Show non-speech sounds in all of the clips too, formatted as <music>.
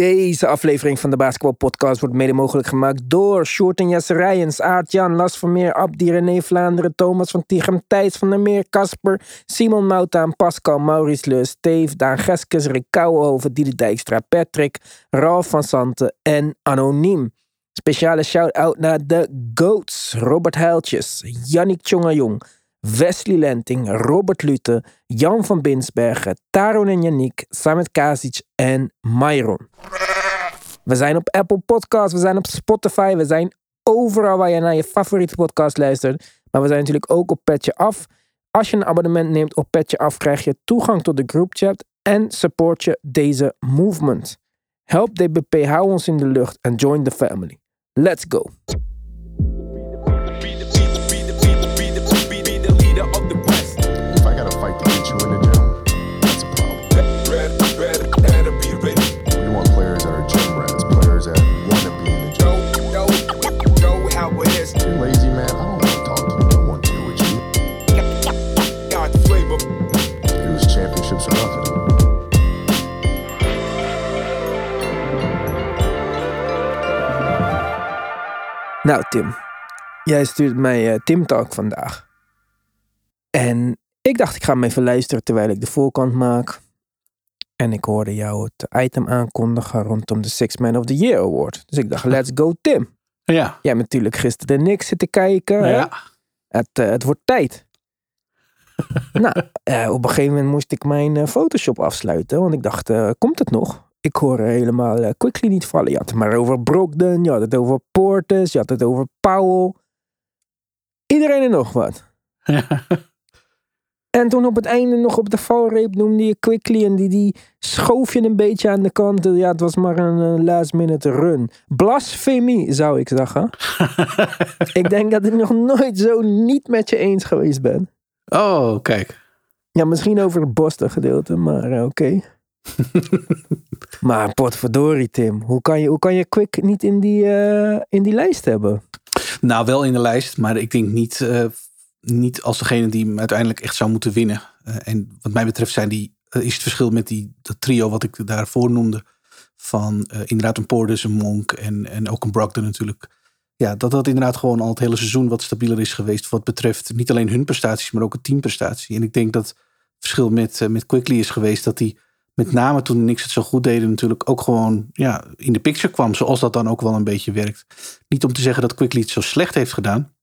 Deze aflevering van de Basketball Podcast wordt mede mogelijk gemaakt door Short en Jesse Rijens, Aart-Jan, Las Vermeer, Abdi, René Vlaanderen, Thomas van Tichem, Thijs van der Meer, Casper, Simon Moutaan, Pascal, Maurice Leus, Steve, Daan Geskes, Rick Kouwenhoven, Dijkstra, Patrick, Ralf van Santen en Anoniem. Speciale shout-out naar de GOATs, Robert Heiltjes, Yannick Tjongajong, Wesley Lenting, Robert Lute, Jan van Binsbergen, Taron en Yannick, Samet Kasic en Myron. We zijn op Apple Podcasts, we zijn op Spotify, we zijn overal waar je naar je favoriete podcast luistert. Maar we zijn natuurlijk ook op Petje Af. Als je een abonnement neemt op Petje Af, krijg je toegang tot de groupchat en support je deze movement. Help DBP, hou ons in de lucht en join the family. Let's go. Nou, Tim. Jij stuurt mij eh, Tim Talk vandaag. En ik dacht, ik ga hem even luisteren terwijl ik de voorkant maak. En ik hoorde jou het item aankondigen rondom de Six Man of the Year Award. Dus ik dacht, <laughs> let's go Tim. Ja. Jij hebt natuurlijk gisteren de Knicks zitten kijken. ja. Het, eh, het wordt tijd. <laughs> nou, eh, op een gegeven moment moest ik mijn Photoshop afsluiten. Want ik dacht, komt het nog? Ik hoor helemaal eh, Quickly niet vallen. Je had het maar over Brogdon, je had het over Portis, je had het over Powell. Iedereen en nog wat. <laughs> En toen op het einde nog op de valreep noemde je Quickly en die, die schoof je een beetje aan de kant. Ja, het was maar een last minute run. Blasfemie, zou ik zeggen. <laughs> ik denk dat ik nog nooit zo niet met je eens geweest ben. Oh, kijk. Ja, misschien over het Boston gedeelte, maar eh, oké. <laughs> maar potverdorie Tim, hoe kan je, hoe kan je Quick niet in die, eh, in die lijst hebben? Nou, wel in de lijst, maar ik denk niet, eh, niet als degene die hem uiteindelijk echt zou moeten winnen. Eh, en wat mij betreft zijn die, is het verschil met die, dat trio wat ik daarvoor noemde. Van inderdaad een Portis, een Monk en, en ook een Brogdon natuurlijk. Ja, dat dat inderdaad gewoon al het hele seizoen wat stabieler is geweest. Wat betreft niet alleen hun prestaties, maar ook het teamprestatie. En ik denk dat het verschil met, met Quickly is geweest dat hij met name toen niks het zo goed deden natuurlijk ook gewoon ja, in de picture kwam. Zoals dat dan ook wel een beetje werkt. Niet om te zeggen dat Quickly het zo slecht heeft gedaan.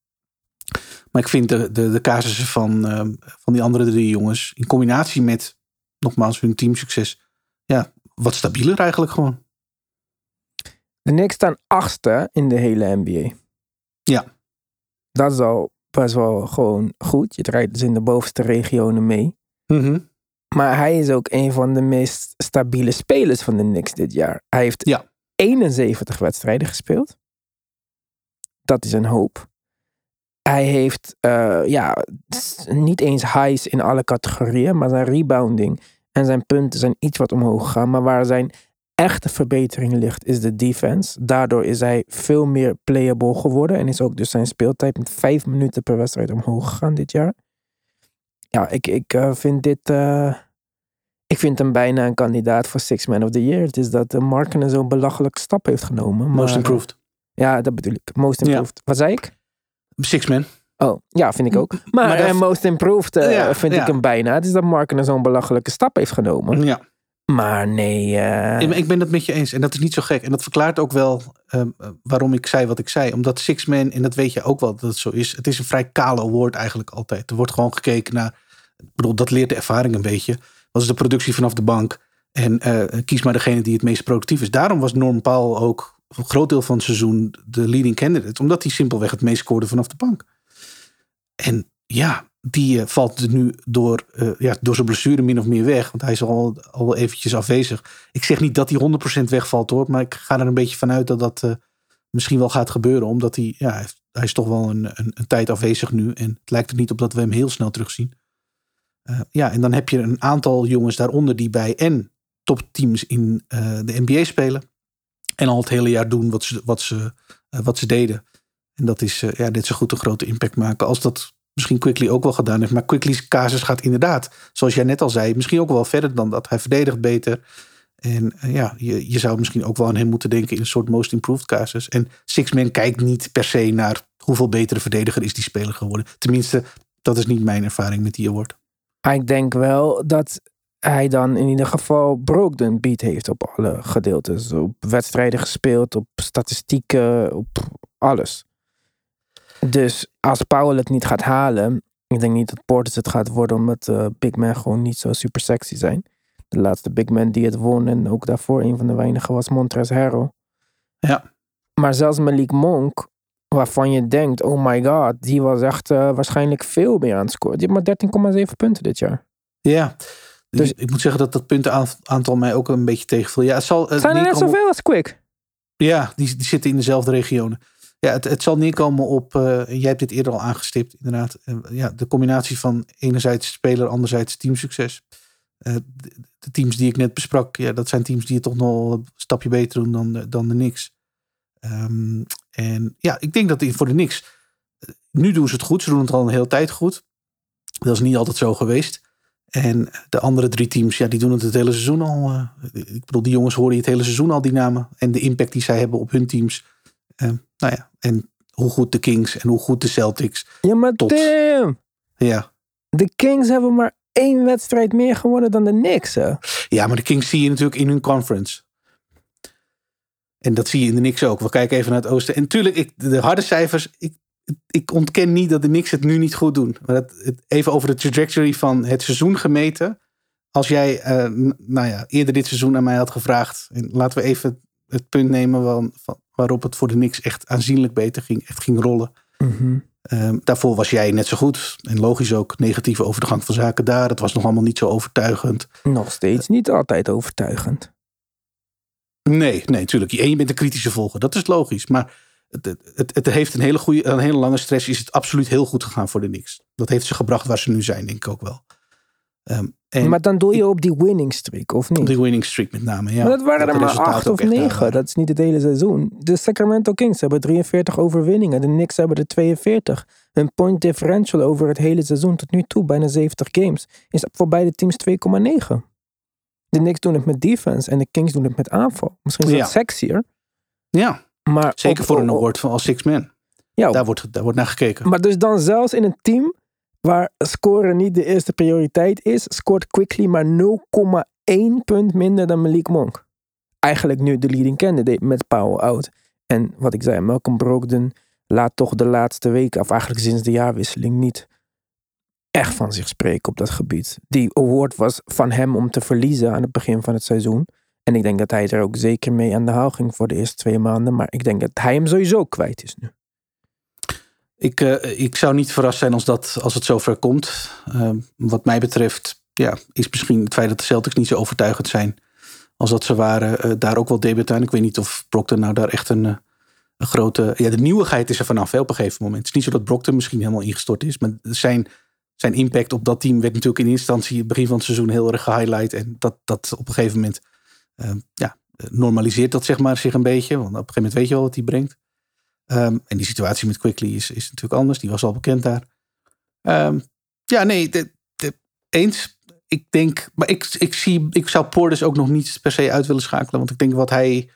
Maar ik vind de, de, de casussen van, ehm, van die andere drie jongens in combinatie met nogmaals hun teamsucces. Ja, wat stabieler eigenlijk gewoon. De Knicks staan achtste in de hele NBA. Ja. Dat is al best wel gewoon goed. Je draait dus in de bovenste regionen mee. Maar hij is ook een van de meest stabiele spelers van de Knicks dit jaar. Hij heeft Ja. 71 wedstrijden gespeeld. Dat is een hoop. Hij heeft eh, ja, niet eens highs in alle categorieën, maar zijn rebounding en zijn punten zijn iets wat omhoog gegaan. Maar waar zijn echte verbetering ligt, is de defense. Daardoor is hij veel meer playable geworden en is ook dus zijn speeltijd met vijf minuten per wedstrijd omhoog gegaan dit jaar. Ja, ik, ik eh, vind dit. eh, ik vind hem bijna een kandidaat voor Six Man of the Year. Het is dat de Markenen zo'n belachelijke stap heeft genomen. Maar, Most improved. Ja, dat bedoel ik. Most Ja. improved. Wat zei ik? Six man. Oh, ja, vind ik ook. Maar, eh, most improved eh, Ja, vind ja. ik hem bijna. Het is dat Markenen zo'n belachelijke stap heeft genomen. Ja. Maar nee. eh, Ik- ben het met je eens. En dat is niet zo gek. En dat verklaart ook wel ehm, waarom ik zei wat ik zei. Omdat Six Man, en dat weet je ook wel dat het zo is. Het is een vrij kale award eigenlijk altijd. Er wordt gewoon gekeken naar. Ik bedoel, dat leert de ervaring een beetje. Wat is de productie vanaf de bank? En eh, kies maar degene die het meest productief is. Daarom was Norm Paul ook een groot deel van het seizoen de leading candidate. Omdat hij simpelweg het meest scoorde vanaf de bank. En ja, die eh, valt er nu door, eh, ja, door zijn blessure min of meer weg. Want hij is al, al eventjes afwezig. Ik zeg niet dat hij 100% wegvalt hoor. Maar ik ga er een beetje vanuit dat dat eh, misschien wel gaat gebeuren. Omdat hij, ja, hij, is toch wel een, een, een tijd afwezig nu. En het lijkt er niet op dat we hem heel snel terugzien. Ja, en dan heb je een aantal jongens daaronder die bij en topteams in de NBA spelen. En al het hele jaar doen wat ze, wat ze, wat ze deden. En dat is ja, net zo goed een grote impact maken als dat misschien Quickly ook wel gedaan heeft. Maar Quickly's casus gaat inderdaad, zoals jij net al zei, misschien ook wel verder dan dat. Hij verdedigt beter. En eh, ja, je, je zou misschien ook wel aan hem moeten denken in een soort most improved casus. En Sixman kijkt niet per se naar hoeveel betere verdediger is die speler geworden. Tenminste, dat is niet mijn ervaring met die award. Ik denk wel dat hij dan in ieder geval Brogdon beat heeft op alle gedeeltes. Op wedstrijden gespeeld, op statistieken, op alles. Dus als Powell het niet gaat halen, ik denk niet dat Portis het gaat worden, omdat uh, big men gewoon niet zo super sexy zijn. De laatste big man die het won en ook daarvoor een van de weinigen was Montrezl Harrell. Ja. Maar zelfs Malik Monk, waarvan je denkt, oh my god, die was echt uh, waarschijnlijk veel meer aan het scoren. Die heeft maar 13,7 punten dit jaar. Ja, dus ik moet zeggen dat dat puntenaantal mij ook een beetje tegenviel. Ja, het zal, het zijn er net zoveel als Quick? Ja, die, die zitten in dezelfde regionen. Ja, het, het zal neerkomen op, uh, jij hebt dit eerder al aangestipt, inderdaad. Uh, ja, de combinatie van enerzijds speler, anderzijds teamsucces. Uh, de, teams die ik net besprak, ja, dat zijn teams die het toch nog een stapje beter doen dan, de, dan de Knicks. Um, en ja, ik denk dat voor de Knicks, nu doen ze het goed. Ze doen het al een hele tijd goed. Dat is niet altijd zo geweest. En de andere drie teams, ja, die doen het het hele seizoen al. Ik bedoel, die jongens horen het hele seizoen al, die namen. En de impact die zij hebben op hun teams. Uh, nou ja, en hoe goed de Kings en hoe goed de Celtics. Ja, maar tot, Tim! Ja. De Kings hebben maar één wedstrijd meer gewonnen dan de Knicks, hè? Ja, maar de Kings zie je natuurlijk in hun conference. En dat zie je in de Knicks ook. We kijken even naar het oosten. En natuurlijk, ik, de harde cijfers, ik ik ontken niet dat de Knicks het nu niet goed doen. Maar dat, even over de trajectory van het seizoen gemeten. Als jij uh, nou ja, eerder dit seizoen aan mij had gevraagd. En laten we even het punt nemen van, van, waarop het voor de Knicks echt aanzienlijk beter ging. Echt ging rollen. Mm -hmm. um, daarvoor was jij net zo goed. En logisch ook negatief over de gang van zaken daar. Het was nog allemaal niet zo overtuigend. Nog steeds niet altijd overtuigend. Nee, nee, natuurlijk. En je bent een kritische volger. Dat is logisch. Maar het, het, het, heeft een hele, goede, een hele lange stress. Is het absoluut heel goed gegaan voor de Knicks. Dat heeft ze gebracht waar ze nu zijn, denk ik ook wel. Um, en maar dan doe je op die winning streak, of niet? Op die winning streak met name, ja. Maar dat waren er maar acht of negen. Dat is niet het hele seizoen. De Sacramento Kings hebben 43 overwinningen. De Knicks hebben er 42. Hun point differential over het hele seizoen tot nu toe, bijna 70 games, is voor beide teams 2,9. De Knicks doen het met defense en de Kings doen het met aanval. Misschien is dat ja. sexier. Ja. Maar Zeker op, voor een award van als six man. Ja, daar, wordt, daar wordt naar gekeken. Maar dus dan zelfs in een team waar scoren niet de eerste prioriteit is, scoort Quickly maar 0,1 punt minder dan Malik Monk. Eigenlijk nu de leading candidate met Powell out. En wat ik zei, Malcolm Brogdon laat toch de laatste weken, of eigenlijk sinds de jaarwisseling, niet echt van zich spreken op dat gebied. Die award was van hem om te verliezen aan het begin van het seizoen. En ik denk dat hij er ook zeker mee aan de haal ging voor de eerste twee maanden. Maar ik denk dat hij hem sowieso kwijt is nu. Ik, uh, ik zou niet verrast zijn als, dat, als het zover komt. Uh, wat mij betreft ja, is misschien het feit dat de Celtics niet zo overtuigend zijn als dat ze waren, uh, daar ook wel debet aan. Ik weet niet of Brockton nou daar echt een, een grote... Ja, de nieuwigheid is er vanaf op een gegeven moment. Het is niet zo dat Brockton misschien helemaal ingestort is, maar zijn, zijn impact op dat team werd natuurlijk in instantie het begin van het seizoen heel erg gehighlight. En dat, dat op een gegeven moment uh, ja, normaliseert dat zeg maar zich een beetje. Want op een gegeven moment weet je wel wat die brengt. Um, en die situatie met Quickly is, is natuurlijk anders. Die was al bekend daar. Um, ja, nee, de, de, eens. Ik denk, maar ik, ik, zie, ik zou Portis ook nog niet per se uit willen schakelen. Want ik denk wat hij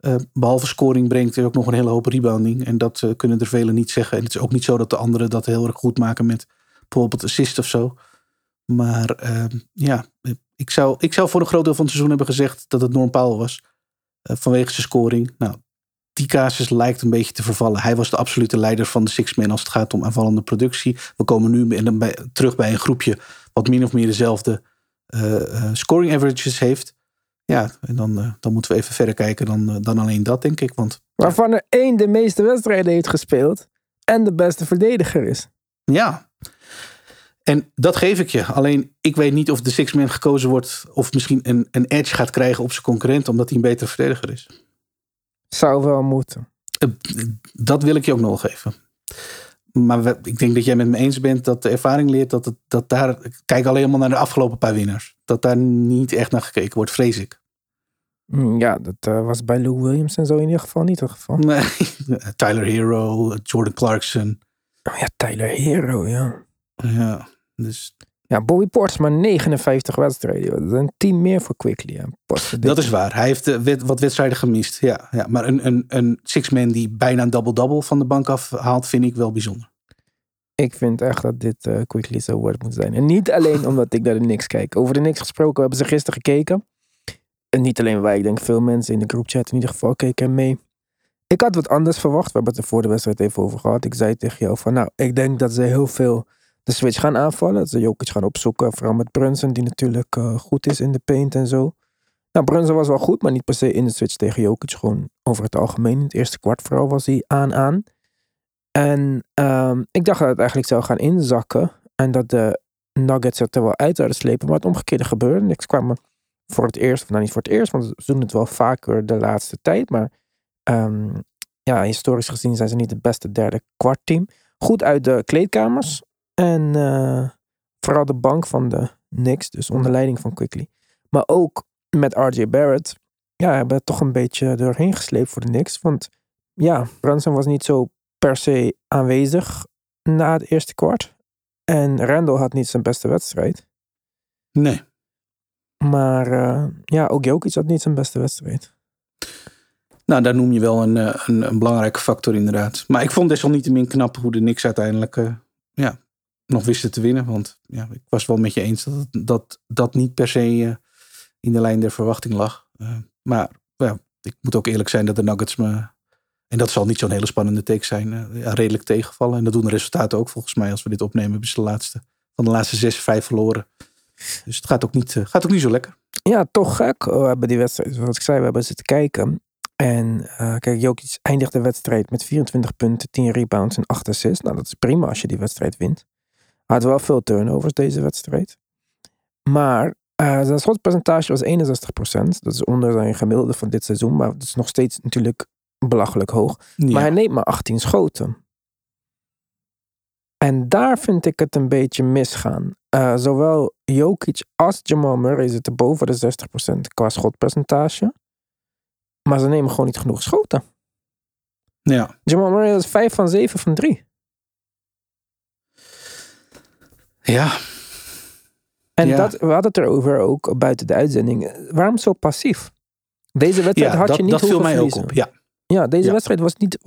uh, behalve scoring brengt, is ook nog een hele hoop rebounding. En dat uh, kunnen er velen niet zeggen. En het is ook niet zo dat de anderen dat heel erg goed maken met bijvoorbeeld assist of zo. Maar uh, ja, ik zou, ik zou voor een groot deel van het seizoen hebben gezegd dat het Norm Powell was. Uh, vanwege zijn scoring. Nou, die casus lijkt een beetje te vervallen. Hij was de absolute leider van de Six-Man als het gaat om aanvallende productie. We komen nu bij, terug bij een groepje wat min of meer dezelfde uh, uh, scoring averages heeft. Ja, en dan, dan moeten we even verder kijken dan, dan alleen dat, denk ik. Want, Waarvan er één de meeste wedstrijden heeft gespeeld en de beste verdediger is. Ja, en dat geef ik je. Alleen ik weet niet of de six-man gekozen wordt. Of misschien een, een edge gaat krijgen op zijn concurrent. Omdat hij een betere verdediger is. Zou wel moeten. Uh, dat wil ik je ook nog geven. Maar we, ik denk dat jij met me eens bent dat de ervaring leert dat, het, dat daar. Kijk alleen maar naar de afgelopen paar winnaars. Dat daar niet echt naar gekeken wordt, vrees ik. Mm, ja, dat uh, was bij Lou Williams en zo in ieder geval niet het geval. Nee, <laughs> Tyler Hero, Jordan Clarkson. Oh ja, Tyler Hero, ja. Ja, dus... Ja, Bobby Portis maar 59 wedstrijden. Dat is een team meer voor Quickly. Dat is waar. Hij heeft eh, wat wedstrijden gemist. Ja, ja. Maar een, een, een six-man die bijna een double-double van de bank afhaalt, vind ik wel bijzonder. Ik vind echt dat dit eh Quickly zo wordt moet zijn. En niet alleen <laughs> omdat ik naar de Knicks kijk. Over de Knicks gesproken hebben ze gisteren gekeken. En niet alleen wij, ik denk veel mensen in de groupchat in ieder geval keken mee. Ik had wat anders verwacht. We hebben het er voor de wedstrijd even over gehad. Ik zei tegen jou van nou, ik denk dat ze heel veel de switch gaan aanvallen. Ze Jokic gaan opzoeken. Vooral met Brunson, die natuurlijk eh, goed is in de paint en zo. Nou, Brunson was wel goed, maar niet per se in de switch tegen Jokic. Gewoon over het algemeen. In het eerste kwart vooral was hij aan-aan. En ehm, ik dacht dat het eigenlijk zou gaan inzakken. En dat de Nuggets het er wel uit zouden slepen. Maar het omgekeerde gebeurde. Niks kwam er voor het eerst. Of nou niet voor het eerst. Want ze doen het wel vaker de laatste tijd. Maar ehm, ja, historisch gezien zijn ze niet het beste derde kwartteam. Goed uit de kleedkamers. En eh, vooral de bank van de Knicks. Dus onder leiding van Quickly. Maar ook met RJ Barrett. Ja, hebben het toch een beetje doorheen gesleept voor de Knicks. Want ja, Brunson was niet zo per se aanwezig na het eerste kwart. En Randall had niet zijn beste wedstrijd. Nee. Maar eh, ja, ook Jokic had niet zijn beste wedstrijd. Nou, daar noem je wel een, eh, een, een belangrijke factor inderdaad. Maar ik vond desalniettemin knap hoe de Knicks uiteindelijk ja, nog wisten te winnen. Want ja, ik was wel met je eens dat dat, dat niet per se eh, in de lijn der verwachting lag. Eh, maar ja, ik moet ook eerlijk zijn dat de Nuggets me... En dat zal niet zo'n hele spannende take zijn. eh, redelijk tegenvallen. En dat doen de resultaten ook volgens mij. Als we dit opnemen hebben de laatste, van de laatste zes, vijf verloren. Dus het gaat ook niet, gaat ook niet zo lekker. Ja, toch gek. We hebben die wedstrijd, zoals ik zei, we hebben zitten kijken. En kijk, Jokic eindigt de wedstrijd met 24 punten, 10 rebounds en 8 assists. Nou, dat is prima als je die wedstrijd wint. Had wel veel turnovers deze wedstrijd. Maar eh, zijn schotpercentage was 61%. Dat is onder zijn gemiddelde van dit seizoen. Maar dat is nog steeds natuurlijk belachelijk hoog. Ja. Maar hij neemt maar 18 schoten. En daar vind ik het een beetje misgaan. Eh, zowel Jokic als Jamal Murray zitten boven de 60% qua schotpercentage. Maar ze nemen gewoon niet genoeg schoten. ja. Jamal Murray is 5 van 7 van 3. Ja, En Ja. dat, we hadden het erover ook buiten de uitzending. Waarom zo passief? Deze wedstrijd ja had dat, je niet dat viel hoeven mij ook op. Ja. Ja, deze Ja. wedstrijd was niet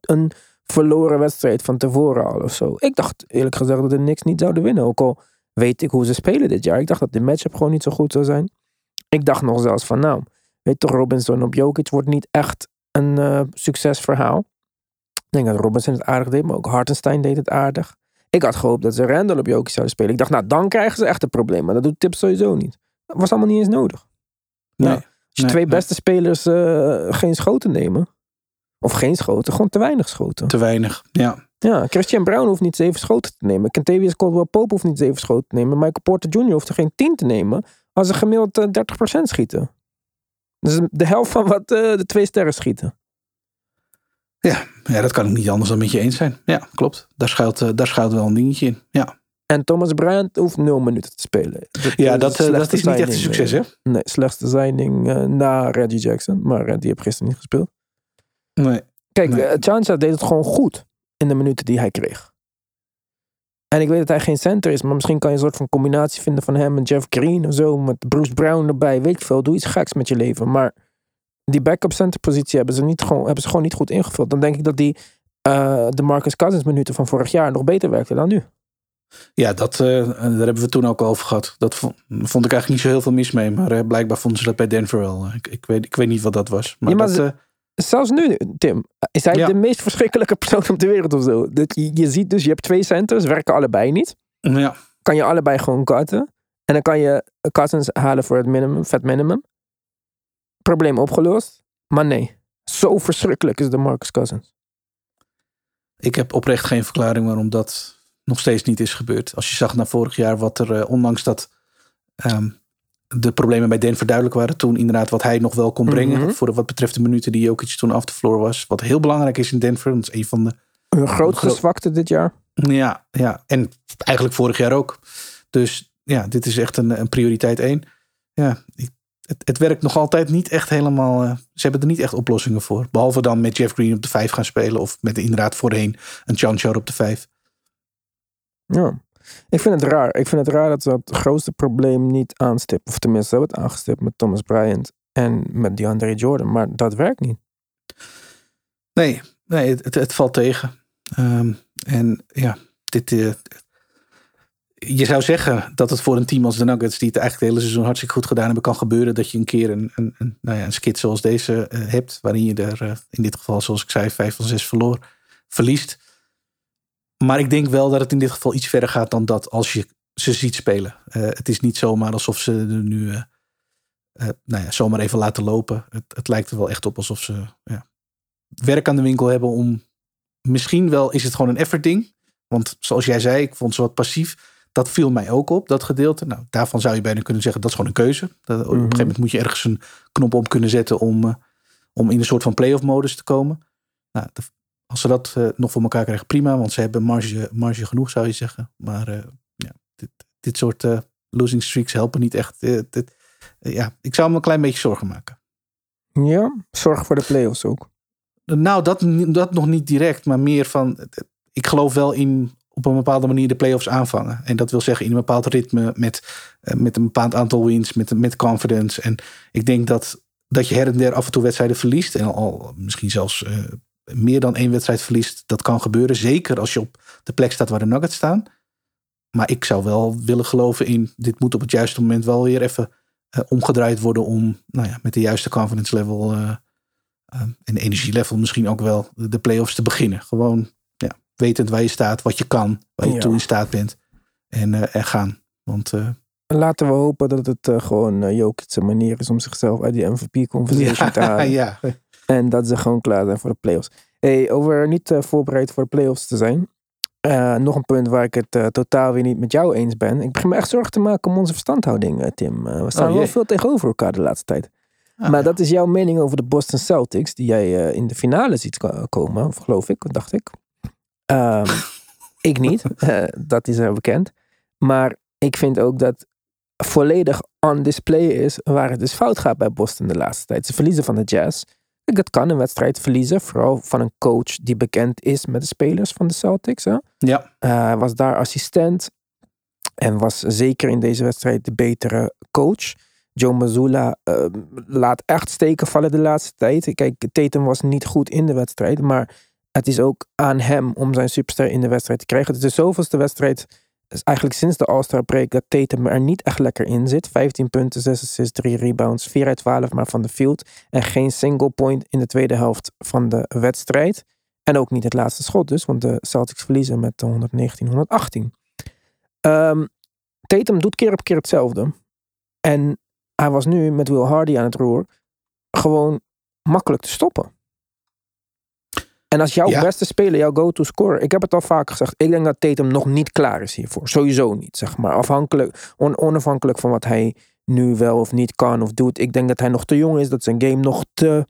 een verloren wedstrijd van tevoren al of zo. Ik dacht eerlijk gezegd dat de Knicks niet zouden winnen. Ook al weet ik hoe ze spelen dit jaar. Ik dacht dat de matchup gewoon niet zo goed zou zijn. Ik dacht nog zelfs van nou, weet toch Robinson op Jokic wordt niet echt een eh, succesverhaal. Ik denk dat Robinson het aardig deed, maar ook Hartenstein deed het aardig. Ik had gehoopt dat ze Randall op Jokic zouden spelen. Ik dacht nou, dan krijgen ze echt een probleem. Maar dat doet Tips sowieso niet. Dat was allemaal niet eens nodig. Nee. Nou, Als je Nee, twee nee. beste spelers eh, geen schoten nemen. Of geen schoten, gewoon te weinig schoten. Te weinig. Ja. Ja, Christian Brown hoeft niet zeven schoten te nemen. Kentavious Caldwell Pope hoeft niet zeven schoten te nemen. Michael Porter Jr. hoeft er geen tien te nemen. Als ze gemiddeld eh, 30% schieten. Dus de helft van wat eh, de twee sterren schieten. Ja. ja, dat kan ik niet anders dan met je eens zijn. Ja, klopt. Daar schuilt, eh, daar schuilt wel een dingetje in. Ja, En Thomas Bryant hoeft nul minuten te spelen. ja dat, eh, dat is niet echt een succes, eh, hè? Nee, slechtste signing eh, na Reggie Jackson. Maar eh, die heeft gisteren niet gespeeld. Nee. Kijk, Nee. Chancha deed het gewoon goed in de minuten die hij kreeg. En ik weet dat hij geen center is, maar misschien kan je een soort van combinatie vinden van hem en Jeff Green of zo, met Bruce Brown erbij. Weet je veel, doe iets geks met je leven. Maar die backup center positie hebben ze, niet gewoon, hebben ze gewoon niet goed ingevuld. Dan denk ik dat die eh, de Marcus Cousins minuten van vorig jaar nog beter werkte dan nu. Ja, dat, eh, daar hebben we toen ook over gehad. Dat vond, vond ik eigenlijk niet zo heel veel mis mee. Maar eh, blijkbaar vonden ze dat bij Denver wel. Ik, ik, weet, ik weet niet wat dat was. Maar, Ja, maar dat, ze- Zelfs nu, Tim, is hij Ja. de meest verschrikkelijke persoon op de wereld of zo. Dat, je, je ziet dus, je hebt twee centers, werken allebei niet. ja, kan je allebei gewoon cutten. En dan kan je Cousins halen voor het minimum, vet minimum. Probleem opgelost. Maar nee, zo verschrikkelijk is de Marcus Cousins. ik heb oprecht geen verklaring waarom dat nog steeds niet is gebeurd. Als je zag na vorig jaar wat er, eh, ondanks dat ehm, de problemen bij Denver duidelijk waren. Toen inderdaad wat hij nog wel kon brengen. Mhm. Voor wat betreft de minuten die Jokic toen af de vloer was. Wat heel belangrijk is in Denver. Dat is een van de Hun grootste Gro- zwakte dit jaar. Ja, ja, en eigenlijk vorig jaar ook. Dus ja, dit is echt een, een prioriteit één. Ja, ik- het, het werkt nog altijd niet echt helemaal. eh, ze hebben er niet echt oplossingen voor. Behalve dan met Jeff Green op de vijf gaan spelen. Of met inderdaad voorheen een Chanchar op de vijf. Ja. Ik vind het raar. Ik vind het raar dat ze het grootste probleem niet aanstippen. Of tenminste, ze hebben het aangestipt met Thomas Bryant en met DeAndre Jordan. Maar dat werkt niet. Nee, nee het, het, het valt tegen. Ehm, en ja, dit, eh, je zou zeggen dat het voor een team als de Nuggets, die het eigenlijk het hele seizoen hartstikke goed gedaan hebben, kan gebeuren dat je een keer een, een, een, nou ja, een skit zoals deze eh, hebt, waarin je er eh, in dit geval, zoals ik zei, vijf van zes verloor, verliest. Maar ik denk wel dat het in dit geval iets verder gaat dan dat als je ze ziet spelen. Eh, het is niet zomaar alsof ze er nu nou ja, zomaar even laten lopen. Het, het lijkt er wel echt op alsof ze ja, werk aan de winkel hebben om. Misschien wel is het gewoon een effort ding. Want zoals jij zei, ik vond ze wat passief. Dat viel mij ook op, dat gedeelte. Nou, daarvan zou je bijna kunnen zeggen, dat is gewoon een keuze. Dat, Op een gegeven moment moet je ergens een knop op kunnen zetten om, eh, om in een soort van playoff modus te komen. Nou, de- als ze dat eh, nog voor elkaar krijgen, prima. Want ze hebben marge, marge genoeg, zou je zeggen. Maar eh, ja, dit, dit soort losing streaks helpen niet echt. Dit- ja, ik zou me een klein beetje zorgen maken. Ja, zorg voor de playoffs ook. Nou, dat, dat nog niet direct, maar meer van. Ik geloof wel in op een bepaalde manier de playoffs aanvangen. En dat wil zeggen in een bepaald ritme met, eh, met een bepaald aantal wins, met, met confidence. En ik denk dat, dat je her en der af en toe wedstrijden verliest. En al misschien zelfs eh, meer dan één wedstrijd verliest. Dat kan gebeuren. Zeker als je op de plek staat waar de Nuggets staan. Maar ik zou wel willen geloven in. Dit moet op het juiste moment wel weer even eh, omgedraaid worden. Om nou ja, met de juiste confidence level. eh, en energielevel misschien ook wel de, play-offs te beginnen. Gewoon wetend waar je staat, wat je kan, waar je Ja. toe in staat bent. En, eh, en gaan. Want eh, Laten we hopen dat het eh, gewoon uh, Jokic manier is om zichzelf uit die MVP-conversation te halen. <laughs> ja, En dat ze gewoon klaar zijn voor de playoffs. Hey, over niet voorbereid voor de playoffs te zijn. nog een punt waar ik het totaal weer niet met jou eens ben. Ik begin me echt zorgen te maken om onze verstandhouding, Tim. We staan Oh, wel veel tegenover elkaar de laatste tijd. Ah, maar ja. dat is jouw mening over de Boston Celtics, die jij in de finale ziet ko- komen, of geloof ik, dacht ik. Ehm, <laughs> ik niet, Eh, dat is er bekend. Maar ik vind ook dat volledig on display is waar het dus fout gaat bij Boston de laatste tijd. Ze verliezen van de Jazz. Kijk, het kan een wedstrijd verliezen, vooral van een coach die bekend is met de spelers van de Celtics. Hè? ja, Eh, was daar assistent en was zeker in deze wedstrijd de betere coach. Joe Mazzulla eh, laat echt steken vallen de laatste tijd. Kijk, Tatum was niet goed in de wedstrijd, maar het is ook aan hem om zijn superster in de wedstrijd te krijgen. Het is de zoveelste wedstrijd, dus eigenlijk sinds de All-Star break, dat Tatum er niet echt lekker in zit. 15 punten, 6 assists, 3 rebounds, 4 uit 12 maar van de field. En geen single point in de tweede helft van de wedstrijd. En ook niet het laatste schot dus, want de Celtics verliezen met 119-118. Ehm Tatum doet keer op keer hetzelfde. En hij was nu met Will Hardy aan het roer gewoon makkelijk te stoppen. En als jouw Ja. beste speler, jouw go-to scorer, ik heb het al vaker gezegd, ik denk dat Tatum nog niet klaar is hiervoor. Sowieso niet, zeg maar. Afhankelijk, on- onafhankelijk van wat hij nu wel of niet kan of doet. Ik denk dat hij nog te jong is, dat zijn game nog te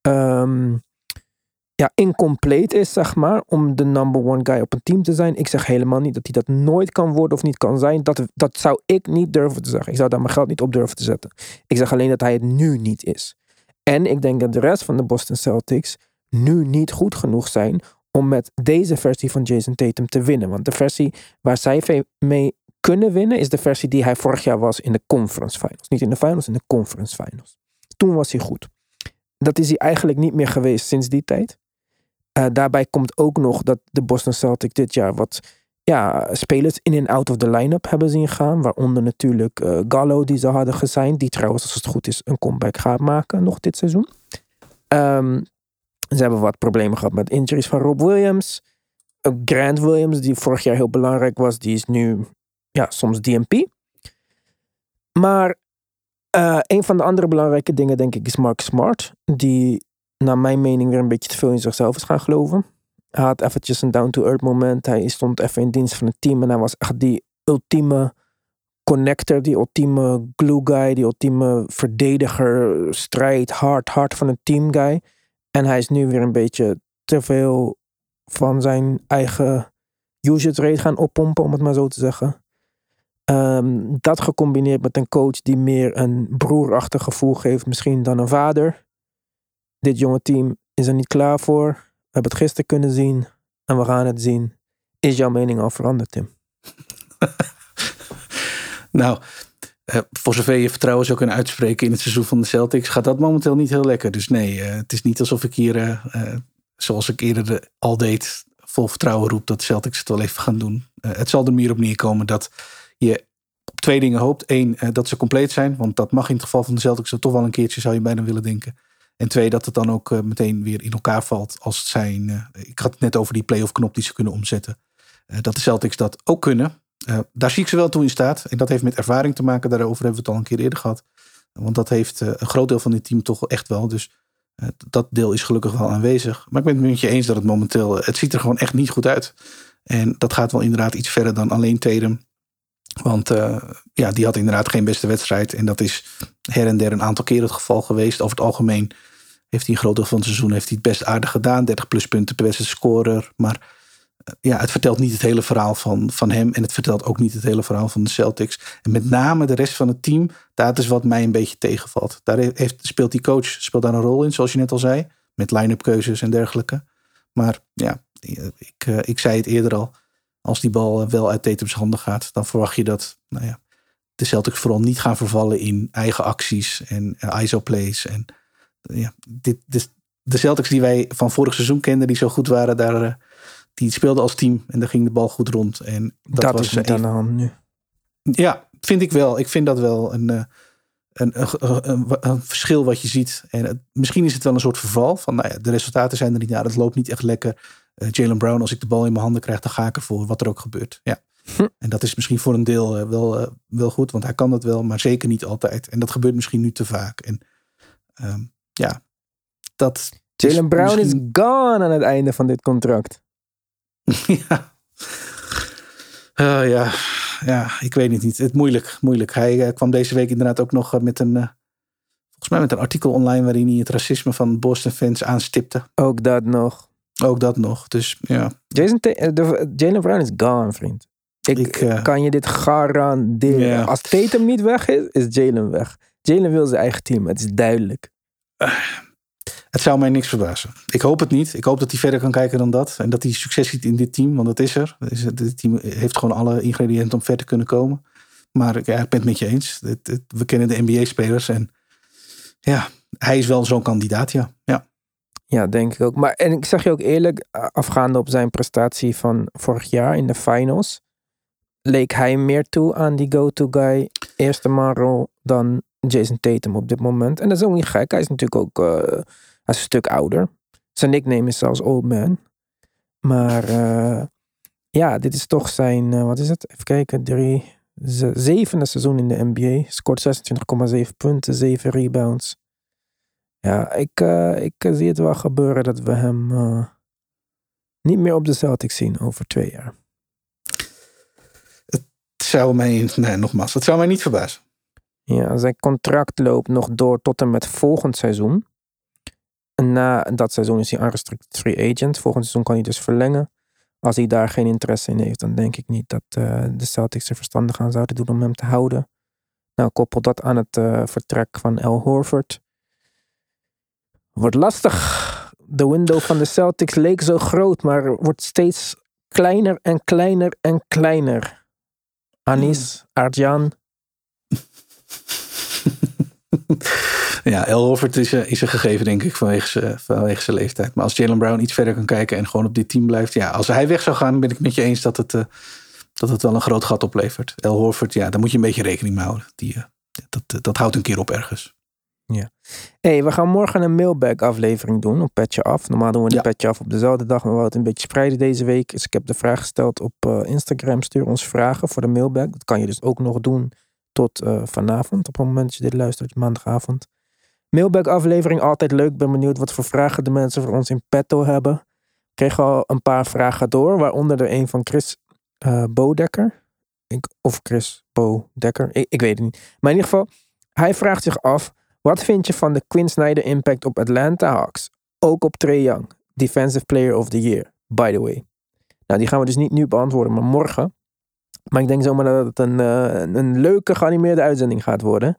ehm, ja, incomplete is, zeg maar, om de number one guy op een team te zijn. Ik zeg helemaal niet dat hij dat nooit kan worden of niet kan zijn. Dat, dat zou ik niet durven te zeggen. Ik zou daar mijn geld niet op durven te zetten. Ik zeg alleen dat hij het nu niet is. En ik denk dat de rest van de Boston Celtics nu niet goed genoeg zijn om met deze versie van Jason Tatum te winnen. Want de versie waar zij mee kunnen winnen is de versie die hij vorig jaar was in de conference finals. Niet in de finals, in de conference finals. Toen was hij goed. Dat is hij eigenlijk niet meer geweest sinds die tijd. Eh, daarbij komt ook nog dat de Boston Celtics dit jaar wat ja, spelers in en out of the line-up hebben zien gaan. Waaronder natuurlijk eh, Gallo, die ze hadden gesigned. Die trouwens, als het goed is, een comeback gaat maken nog dit seizoen. Ehm, ze hebben wat problemen gehad met injuries van Rob Williams. Grant Williams, die vorig jaar heel belangrijk was, die is nu ja, soms DMP. Maar eh, een van de andere belangrijke dingen, denk ik, is Mark Smart. Die, naar mijn mening, weer een beetje te veel in zichzelf is gaan geloven. Hij had eventjes een down-to-earth moment. Hij stond even in dienst van het team. En hij was echt die ultieme connector, die ultieme glue guy, die ultieme verdediger, strijd, hard, hard van het team guy. En hij is nu weer een beetje te veel van zijn eigen usage rate gaan oppompen, om het maar zo te zeggen. Ehm, dat gecombineerd met een coach die meer een broerachtig gevoel geeft, misschien dan een vader. Dit jonge team is er niet klaar voor. We hebben het gisteren kunnen zien en we gaan het zien. Is jouw mening al veranderd, Tim? <laughs> nou, voor zover je vertrouwen zou kunnen uitspreken in het seizoen van de Celtics, gaat dat momenteel niet heel lekker. Dus nee, eh, het is niet alsof ik hier, eh, eh, zoals ik eerder de- al deed, vol vertrouwen roep dat de Celtics het wel even gaan doen. Eh, het zal er meer op neerkomen dat je op twee dingen hoopt. Eén, eh, dat ze compleet zijn, want dat mag in het geval van de Celtics toch wel een keertje, zou je bijna willen denken. En twee, dat het dan ook eh, meteen weer in elkaar valt als het zijn. eh, ik had het net over die playoff knop die ze kunnen omzetten. Eh, dat de Celtics dat ook kunnen. Eh, daar zie ik ze wel toe in staat. En dat heeft met ervaring te maken. Daarover hebben we het al een keer eerder gehad. Want dat heeft eh, een groot deel van dit team toch echt wel. Dus eh, dat deel is gelukkig wel aanwezig. Maar ik ben het met je eens dat het momenteel. Het ziet er gewoon echt niet goed uit. En dat gaat wel inderdaad iets verder dan alleen Tatum. Want ja, die had inderdaad geen beste wedstrijd. En dat is her en der een aantal keer het geval geweest. Over het algemeen heeft hij een groot deel van het seizoen heeft hij het best aardig gedaan. 30 plus punten per wedstrijd scorer. Maar ja, het vertelt niet het hele verhaal van, van hem. En het vertelt ook niet het hele verhaal van de Celtics. En met name de rest van het team. Dat is wat mij een beetje tegenvalt. Daar heeft, speelt die coach speelt daar een rol in, zoals je net al zei. Met line-up keuzes en dergelijke. Maar ja, ik, eh, ik zei het eerder al. Als die bal eh, wel uit Tatum's handen gaat, dan verwacht je dat nou ja, de Celtics vooral niet gaan vervallen in eigen acties en eh, ISO-plays. En ja, dit, de Celtics die wij van vorig seizoen kenden, die zo goed waren, daar, die speelden als team en daar ging de bal goed rond. En dat, Dat, was is niet aan de hand nu. ja, vind ik wel. Ik vind dat wel een, eh, een, een, een, een verschil wat je ziet. En het- misschien is het wel een soort verval van, nou ja, de resultaten zijn er niet naar. Het loopt niet echt lekker. Eh, Jalen Brown, als ik de bal in mijn handen krijg, dan ga ik ervoor, wat er ook gebeurt. Ja. Hm. En dat is misschien voor een deel eh, wel, wel goed, want hij kan dat wel, maar zeker niet altijd. En dat gebeurt misschien nu te vaak. En ehm, ja, dat. Jalen Brown misschien- is gone aan het einde van dit contract. <laughs> ja. Ah, ja. ja, ik weet het niet. Het moeilijk, moeilijk. Hij eh, kwam deze week inderdaad ook nog eh, met een, eh, volgens mij met een artikel online waarin hij het racisme van Boston fans aanstipte. Ook dat nog. Ook dat nog. Dus ja, Jason eh, de- Jalen Brown is gone, vriend. Ik, Ik, eh, kan je dit garanderen. Als Tatum niet weg is, is Jalen weg. Jalen wil zijn eigen team. Het is duidelijk. Het zou mij niks verbazen. Ik hoop het niet. Ik hoop dat hij verder kan kijken dan dat. En dat hij succes ziet in dit team, want dat is er. Dit team heeft gewoon alle ingrediënten om verder te kunnen komen. Maar ik ben het met je eens. We kennen de NBA-spelers en ja, hij is wel zo'n kandidaat, ja. ja. Ja, denk ik ook. Maar en ik zeg je ook eerlijk, afgaande op zijn prestatie van vorig jaar in de finals, leek hij meer toe aan die go-to guy, eerste man rol, dan Jason Tatum op dit moment. En dat is ook niet gek. Hij is natuurlijk ook eh, hij is een stuk ouder. Zijn nickname is zelfs Old Man. Maar eh, ja, dit is toch zijn, eh, wat is het? Even kijken, drie, ze- zevende seizoen in de NBA. Scoort 26,7 punten, 7 rebounds. Ja, ik, eh, ik zie het wel gebeuren dat we hem niet meer op de Celtics zien over twee jaar. Het zou mij, nee, nogmaals, het zou mij niet verbazen. Ja, zijn contract loopt nog door tot en met volgend seizoen. En na dat seizoen is hij unrestricted free agent. Volgend seizoen kan hij dus verlengen. Als hij daar geen interesse in heeft, dan denk ik niet dat eh, de Celtics er verstandig aan zouden doen om hem te houden. Nou, koppel dat aan het eh, vertrek van Al Horford. Wordt lastig. De window van de Celtics leek zo groot, maar wordt steeds kleiner en kleiner en kleiner. Anis, Arjan, <laughs> Ja, El Horford is, eh, is een gegeven, denk ik, vanwege zijn, vanwege zijn leeftijd. Maar als Jalen Brown iets verder kan kijken en gewoon op dit team blijft. Ja, als hij weg zou gaan, ben ik met je eens dat het, eh, dat het wel een groot gat oplevert. El Horford, ja, daar moet je een beetje rekening mee houden. Die, eh, dat, dat, houdt een keer op ergens. hey, we gaan morgen een mailbag aflevering doen op Petje Af. Normaal doen we de Ja. Petje Af op dezelfde dag, maar we wouden het een beetje spreiden deze week. Dus ik heb de vraag gesteld op Instagram. Stuur ons vragen voor de mailbag. Dat kan je dus ook nog doen tot vanavond. Op het moment dat je dit luistert, maandagavond. Mailbag aflevering, altijd leuk. Ben benieuwd wat voor vragen de mensen voor ons in petto hebben. Ik kreeg al een paar vragen door, waaronder er een van Chris eh Bodekker. Of Chris Bodekker, ik, ik weet het niet. Maar in ieder geval, hij vraagt zich af, wat vind je van de Quinn Snyder impact op Atlanta Hawks? Ook op Trae Young, Defensive Player of the Year, by the way. Nou, die gaan we dus niet nu beantwoorden, maar morgen. Maar ik denk zomaar dat het een, eh, een leuke geanimeerde uitzending gaat worden.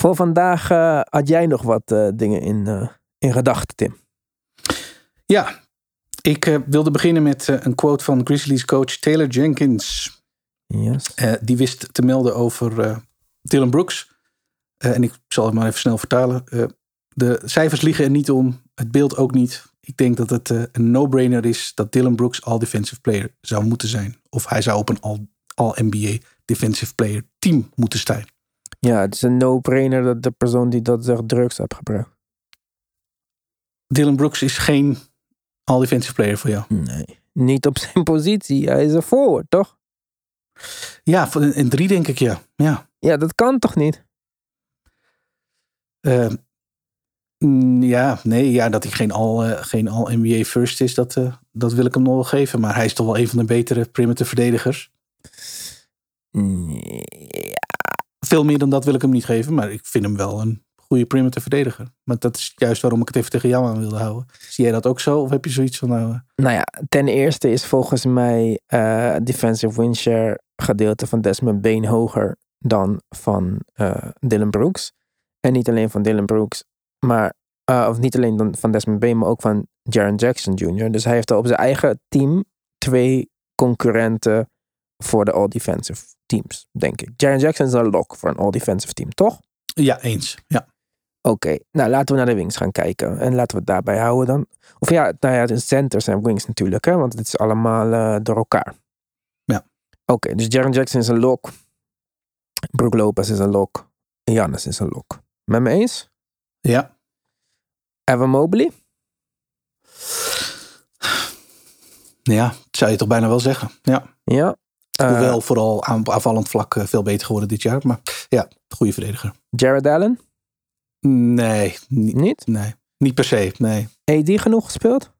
Voor vandaag eh, had jij nog wat eh, dingen in, eh, in gedachten, Tim. Ja, ik wilde beginnen met een quote van Grizzlies coach Taylor Jenkins. Yes. Die wist te melden over Dylan Brooks. En ik zal het maar even snel vertalen. De cijfers liegen er niet om. Het beeld ook niet. Ik denk dat het een no-brainer is dat Dylan Brooks all defensive player zou moeten zijn. Of hij zou op een all, all NBA defensive player team moeten staan. Ja, het is een no-brainer dat de persoon die dat zegt drugs heeft gebruikt. Dylan Brooks is geen all defensive player voor jou. Nee. Niet op zijn positie. Hij is een forward, toch? Ja, in drie denk ik ja. Ja. Ja, dat kan toch niet? Eh, mm, ja, nee, ja, dat hij geen all, eh, geen all NBA first is, dat, eh, dat wil ik hem nog wel geven. Maar hij is toch wel een van de betere perimeter verdedigers. Nee. Veel meer dan dat wil ik hem niet geven, maar ik vind hem wel een goede perimeter verdediger. Maar dat is juist waarom ik het even tegen jou aan wilde houden. Zie jij dat ook zo? Of heb je zoiets van nou... eh, Nou ja, ten eerste is volgens mij eh defensive win share gedeelte van Desmond Bain hoger dan van eh, Dylan Brooks. En niet alleen van Dylan Brooks, maar of niet alleen dan van Desmond Bain, maar ook van Jaron Jackson Jr. Dus hij heeft er op zijn eigen team twee concurrenten voor de all-defensive teams, denk ik. Jaron Jackson is een lock voor een all-defensive team, toch? ja, eens. Ja. Oké, nou laten we naar de wings gaan kijken. En laten we het daarbij houden dan. Of ja, nou ja, de centers en wings natuurlijk, hè, want het is allemaal eh, door elkaar. Ja. Oké, dus Jaron Jackson is een lock. Brook Lopez is een lock. Giannis is een lock. Met me eens? Ja. Evan Mobley? Ja, zou je toch bijna wel zeggen. Ja. Ja. Eh, Hoewel vooral aan aanvallend vlak eh, veel beter geworden dit jaar. Maar ja, goede verdediger. Jared Allen? Nee, niet, Niet? nee, niet per se. Nee. AD genoeg gespeeld?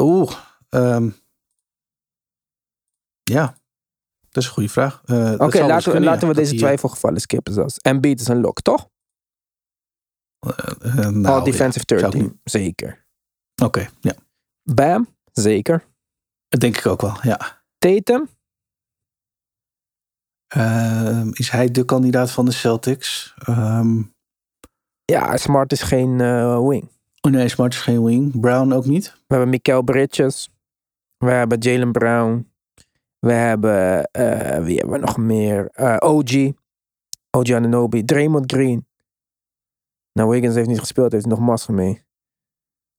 Oeh. ehm, ja, dat is een goede vraag. Eh, Oké, best laten, we, kunnen, laten we ja, deze twijfelgevallen skippen zelfs. Embiid is een lock, toch? nou, All defensive ja, third zou ik team. Zeker. niet- Oké, ja. Bam? Zeker. Dat denk ik ook wel, ja. Tatum? Ehm, is hij de kandidaat van de Celtics? Ehm, Ja, Smart is geen eh, wing. oh nee, Smart is geen wing. Brown ook niet. We hebben Mikael Bridges. We hebben Jalen Brown. We hebben, eh, wie hebben we nog meer? Eh, OG. OG Ananobi. Draymond Green. Nou, Wiggins heeft niet gespeeld. Heeft nog massa mee.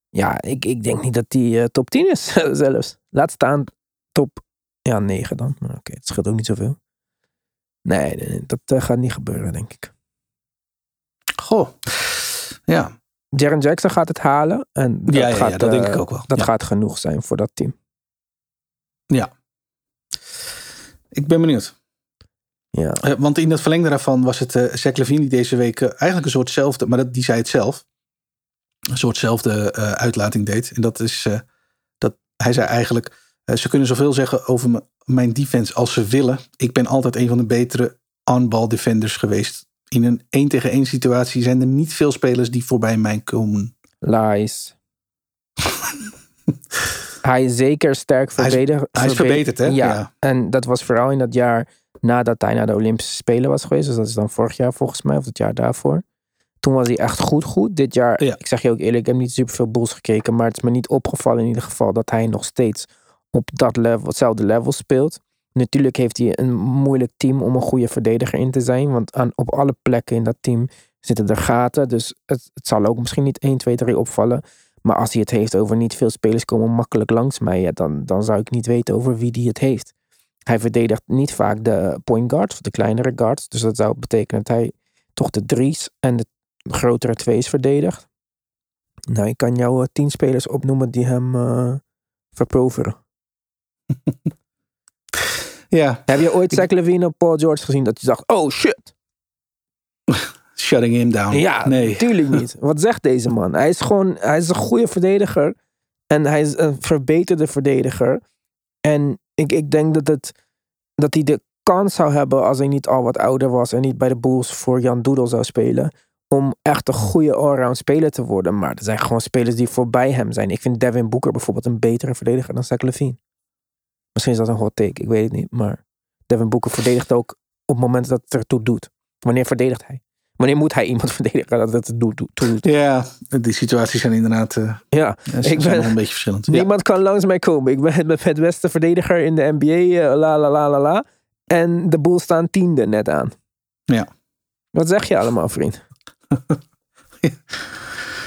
Ja, ik, ik denk niet dat die top 10 is <laughs> zelfs. Laat staan top ja, 9 dan. Oké, het scheelt ook niet zoveel. Nee, nee, nee, dat eh, gaat niet gebeuren, denk ik. Goh. Ja, Jaren Jackson gaat het halen. En dat, ja, ja, gaat, ja dat denk eh, ik ook wel. Dat ja. gaat genoeg zijn voor dat team. Ik ben benieuwd. Ja. Eh, want in het verlengde daarvan was het uh, Zach Levine die deze week eigenlijk een soortzelfde, maar dat, die zei het zelf, een soortzelfde uitlating deed. En dat is, dat hij zei eigenlijk, ze kunnen zoveel zeggen over m- mijn defense als ze willen. Ik ben altijd een van de betere on-ball defenders geweest. In een 1 tegen 1 situatie zijn er niet veel spelers die voorbij mij komen. Lies. <laughs> hij is zeker sterk Hij verdedigd. Hij is verbeterd, hè? Ja. En dat was vooral in dat jaar nadat hij naar de Olympische Spelen was geweest. Dus dat is dan vorig jaar volgens mij, of het jaar daarvoor. Toen was hij echt goed goed. Dit jaar, Ja. ik zeg je ook eerlijk, ik heb niet super veel bulls gekeken. Maar het is me niet opgevallen in ieder geval dat hij nog steeds op dat level, hetzelfde level speelt. Natuurlijk heeft hij een moeilijk team om een goede verdediger in te zijn. Want aan, op alle plekken in dat team zitten er gaten. Dus het, het zal ook misschien niet 1, 2, 3 opvallen. Maar als hij het heeft over niet veel spelers komen makkelijk langs mij, ja, dan, dan zou ik niet weten over wie die het heeft. Hij verdedigt niet vaak de point guards, de kleinere guards. Dus dat zou betekenen dat hij toch de drie's en de grotere twee's verdedigt. Nou, ik kan jou eh, tien spelers opnoemen die hem eh verproveren. <laughs> Ja, Heb je ooit Zach Levine of Paul George gezien dat je dacht, oh shit. <laughs> shutting him down. Ja, nee. natuurlijk niet. <laughs> Wat zegt deze man? Hij is gewoon, hij is een goede verdediger. En hij is een verbeterde verdediger. En ik, ik denk dat, het, dat hij de kans zou hebben als hij niet al wat ouder was en niet bij de Bulls voor Jan Doedel zou spelen. Om echt een goede allround speler te worden. Maar er zijn gewoon spelers die voorbij hem zijn. Ik vind Devin Booker bijvoorbeeld een betere verdediger dan Zach Levine. Misschien is dat een hot take, ik weet het niet. Maar Devin Booker verdedigt ook op het moment dat het ertoe doet. Wanneer verdedigt hij? Wanneer moet hij iemand <laughs> verdedigen dat het toe doet? Ja, die situaties zijn inderdaad eh, Ja, zijn Ik ben- een beetje verschillend. Ja. niemand kan langs mij komen. Ik ben het beste verdediger in de NBA, eh, la la la la la. En de boel staan tiende net aan. Ja. Wat zeg je allemaal, vriend? <laughs>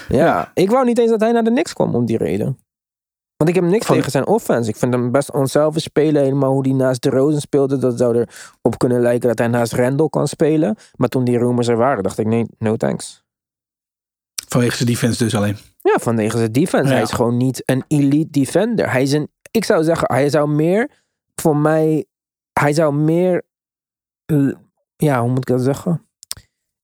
Ja. ja, ik wou niet eens dat hij naar de Knicks kwam om die reden. Want ik heb niks Van- tegen zijn offense. Ik vind hem best onzelfs spelen. Helemaal hoe hij naast de Rosen speelde. Dat zou erop kunnen lijken dat hij naast Randall kan spelen. Maar toen die rumors er waren, dacht ik nee, no thanks. Vanwege zijn defense dus alleen. Ja, vanwege zijn defense. Ja. Hij is gewoon niet een elite defender. Hij is een, ik zou zeggen, hij zou meer, voor mij, hij zou meer, ja, hoe moet ik dat zeggen?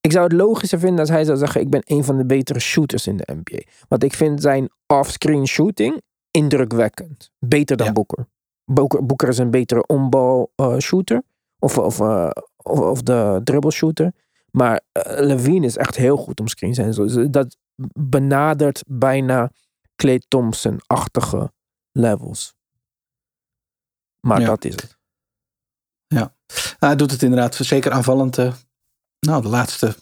Ik zou het logischer vinden als hij zou zeggen, ik ben een van de betere shooters in de NBA. Want ik vind zijn offscreen shooting indrukwekkend. Beter dan Ja. Boeker. Boeker. Boeker is een betere onbal eh, shooter. Of, of, eh, of, of de dribble shooter. Maar eh, Levine is echt heel goed om screens en zo. Dus Dat benadert bijna Clay Thompson-achtige levels. Maar Ja. dat is het. Nou, hij doet het inderdaad zeker aanvallend. nou, de laatste,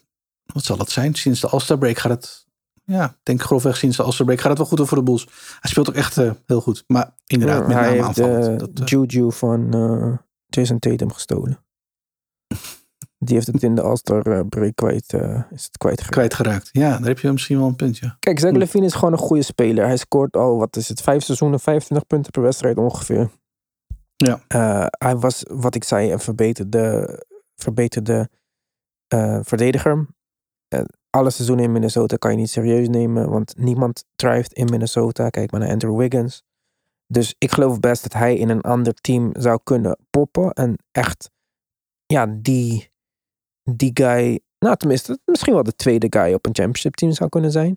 wat zal het zijn? Sinds de All-Star break gaat het, ja, ik denk grofweg sinds break gaat het wel goed over de Bulls. Hij speelt ook echt eh, heel goed. Maar inderdaad, met hij name heeft de aanvallend. Dat, eh, Juju van eh, Jason Tatum gestolen. <laughs> Die heeft het in de All-Star eh, break kwijt, eh, is het kwijtgeraakt. kwijtgeraakt. Ja, daar heb je misschien wel een punt, ja. Kijk, Zach Hm. Levine is gewoon een goede speler. Hij scoort al, wat is het, vijf seizoenen, 25 punten per wedstrijd ongeveer. Ja. Eh, hij was, wat ik zei, een verbeterde, verbeterde eh, verdediger. Alle seizoenen in Minnesota kan je niet serieus nemen, want niemand thrived in Minnesota. Kijk maar naar Andrew Wiggins. Dus ik geloof best dat hij in een ander team zou kunnen poppen. En echt, ja, die, die guy, nou tenminste, misschien wel de tweede guy op een championship team zou kunnen zijn.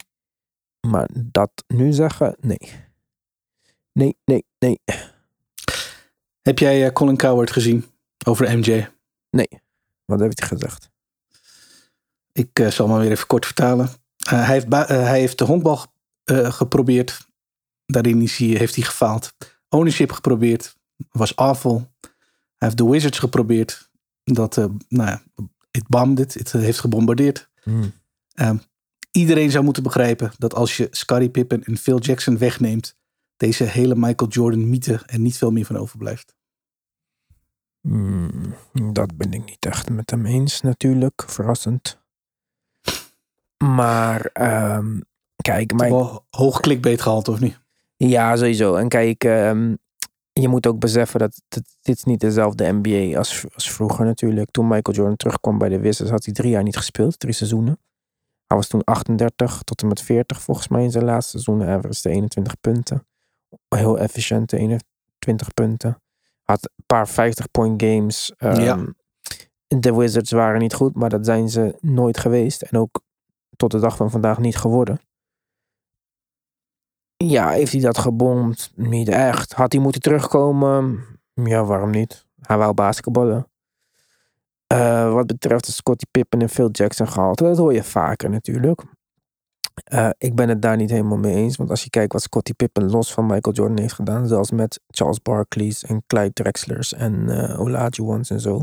Maar dat nu zeggen, nee. Nee, nee, nee. Heb jij eh, Colin Coward gezien over MJ? Wat heeft hij gezegd? Ik eh, zal maar weer even kort vertalen. Eh, hij, heeft eh, hij heeft de honkbal geprobeerd. Daarin is hij, heeft hij gefaald. Ownership geprobeerd. Was awful. Hij heeft de Wizards geprobeerd. Dat, nou ja, het bombed it. Het heeft gebombardeerd. Ehm, iedereen zou moeten begrijpen dat als je Scottie Pippen en Phil Jackson wegneemt, deze hele Michael Jordan mythe er niet veel meer van overblijft. Hmm, dat ben ik niet echt met hem eens, natuurlijk. Verrassend. Maar, ehm, kijk, maar Wel hoog clickbait gehaald, of niet? Ja, sowieso. En kijk, ehm, je moet ook beseffen dat dit niet dezelfde NBA als, als vroeger natuurlijk. Toen Michael Jordan terugkwam bij de Wizards had hij drie jaar niet gespeeld, drie seizoenen. Hij was toen 38 tot en met 40 volgens mij in zijn laatste seizoen. Average 21 punten. Heel efficiënte 21 punten. Had een paar 50-point games. Ehm, Ja. De Wizards waren niet goed, maar dat zijn ze nooit geweest. En ook tot de dag van vandaag niet geworden. Ja, heeft hij dat gebomd? Niet echt. Had hij moeten terugkomen? Ja, waarom niet? Hij wou basketballen. Eh, wat betreft de Scottie Pippen en Phil Jackson gehaald, dat hoor je vaker natuurlijk. Eh, ik ben het daar niet helemaal mee eens. Want als je kijkt wat Scottie Pippen los van Michael Jordan heeft gedaan, zelfs met Charles Barkley's en Clyde Drexlers en eh Olajuwons en zo,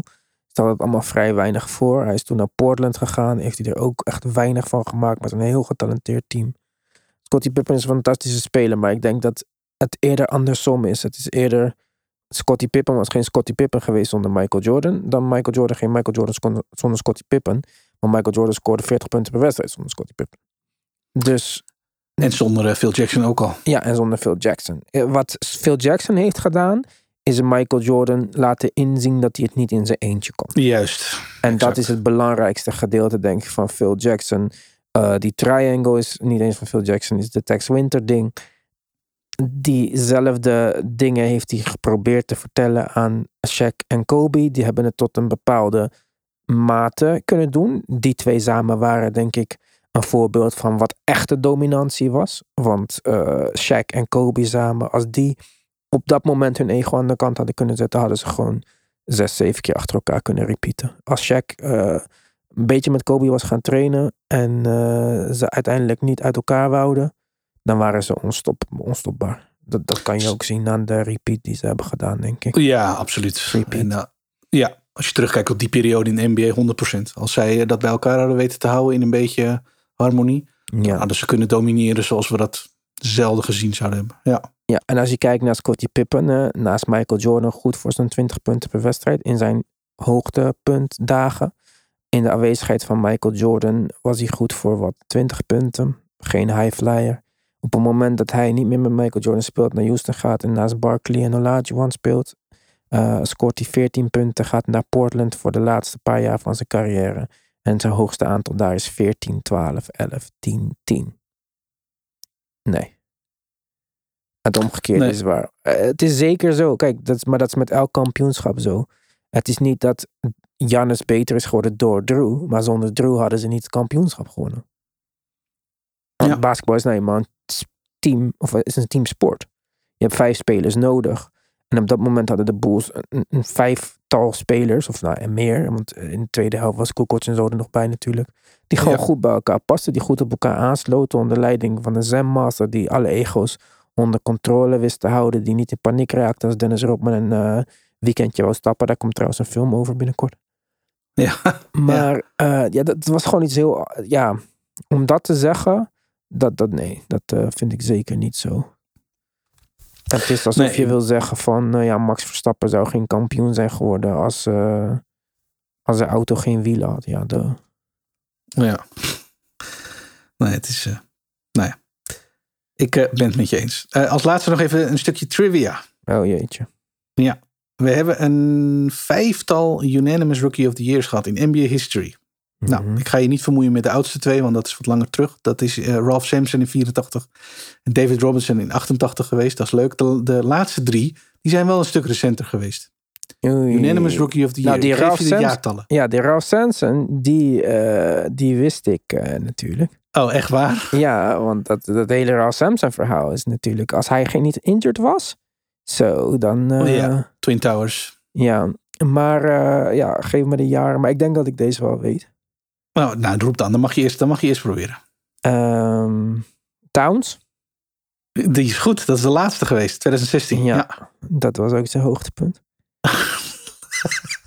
stelt het allemaal vrij weinig voor. Hij is toen naar Portland gegaan, heeft hij er ook echt weinig van gemaakt met een heel getalenteerd team. Scottie Pippen is een fantastische speler, maar ik denk dat het eerder andersom is. Het is eerder Scottie Pippen was geen Scottie Pippen geweest zonder Michael Jordan, dan Michael Jordan geen Michael Jordan zonder- zonder Scottie Pippen. Maar Michael Jordan scoorde 40 punten per wedstrijd zonder Scottie Pippen. Dus En zonder eh, Phil Jackson ook al. ja, en zonder Phil Jackson. Eh, Wat Phil Jackson heeft gedaan, is Michael Jordan laten inzien dat hij het niet in zijn eentje kon. Juist. En dat is het belangrijkste gedeelte, denk ik, van Phil Jackson. Eh, die triangle is niet eens van Phil Jackson, is de Tex Winter ding. Diezelfde dingen heeft hij geprobeerd te vertellen aan Shaq en Kobe. Die hebben het tot een bepaalde mate kunnen doen. Die twee samen waren, denk ik, een voorbeeld van wat echte dominantie was. Want eh Shaq en Kobe samen, als die op dat moment hun ego aan de kant hadden kunnen zetten, hadden ze gewoon zes, zeven keer achter elkaar kunnen repeaten. Als Shaq eh, een beetje met Kobe was gaan trainen en eh, ze uiteindelijk niet uit elkaar wouden, dan waren ze onstop, onstopbaar. Dat, dat kan je ook zien aan de repeat die ze hebben gedaan, denk ik. Ja, absoluut. En, eh, ja, als je terugkijkt op die periode in de NBA, 100%. Als zij dat bij elkaar hadden weten te houden in een beetje harmonie, Ja. hadden ze kunnen domineren zoals we dat zelden gezien zouden hebben. Ja, ja, en als je kijkt naar Scottie Pippen, eh, naast Michael Jordan goed voor zijn 20 punten per wedstrijd in zijn hoogtepuntdagen. In de aanwezigheid van Michael Jordan was hij goed voor wat 20 punten. Geen high flyer. Op het moment dat hij niet meer met Michael Jordan speelt, naar Houston gaat en naast Barkley en Olajuwon speelt, eh, scoort hij 14 punten, gaat naar Portland voor de laatste paar jaar van zijn carrière. En zijn hoogste aantal daar is 14, 12, 11, 10, 10. Nee. Het omgekeerde Nee. is waar. Eh, het is zeker zo. Kijk, dat is, maar dat is met elk kampioenschap zo. Het is niet dat Giannis beter is geworden door Drew. Maar zonder Drew hadden ze niet het kampioenschap gewonnen. Want Ja. basketbal is nou eenmaal een team, of het is een teamsport. Je hebt vijf spelers nodig. En op dat moment hadden de Bulls een, een vijftal spelers, of nou en meer. Want in de tweede helft was Kukoc en zo er nog bij natuurlijk. Die gewoon Ja. goed bij elkaar pasten. Die goed op elkaar aansloten onder leiding van de Zen Master. Die alle ego's onder controle wist te houden. Die niet in paniek raakte als Dennis Rodman een eh, weekendje wou stappen. Daar komt trouwens een film over binnenkort. Ja. <laughs> Maar ja, ja dat was gewoon iets heel... Ja, om dat te zeggen, dat, dat nee, dat eh, vind ik zeker niet zo. Het is alsof Nee. je wil zeggen van, eh, ja, Max Verstappen zou geen kampioen zijn geworden als, eh, als zijn auto geen wielen had. Ja, de, Ja. Nee, het is. eh nou ja. Ik eh, ben het met je eens. Eh, als laatste nog even een stukje trivia. oh jeetje. We hebben een vijftal unanimous Rookie of the Years gehad in NBA history. Nou, Mhm. ik ga je niet vermoeien met de oudste twee, want dat is wat langer terug. Dat is eh, Ralph Sampson in 84 en David Robinson in 88 geweest. Dat is leuk. De, de laatste drie, die zijn wel een stuk recenter geweest. Oei. Unanimous Rookie of the Nou, Year. die Ik geef Ralph Sampson- jaartallen. Ja, die Ralph Sanson, die, die wist ik natuurlijk. Oh, echt waar? Ja, want dat, dat hele Ralph Sampson verhaal is natuurlijk... Als hij geen niet injured was, zo, dan... eh, Oh, ja. Twin Towers. Ja, maar eh, ja, geef me de jaren. Maar ik denk dat ik deze wel weet. Nou, nou roep dan. Dan mag je eerst, dan mag je eerst proberen. Ehm, Towns, Die is goed. Dat is de laatste geweest. 2016. Ja. ja. dat was ook zijn hoogtepunt. <laughs>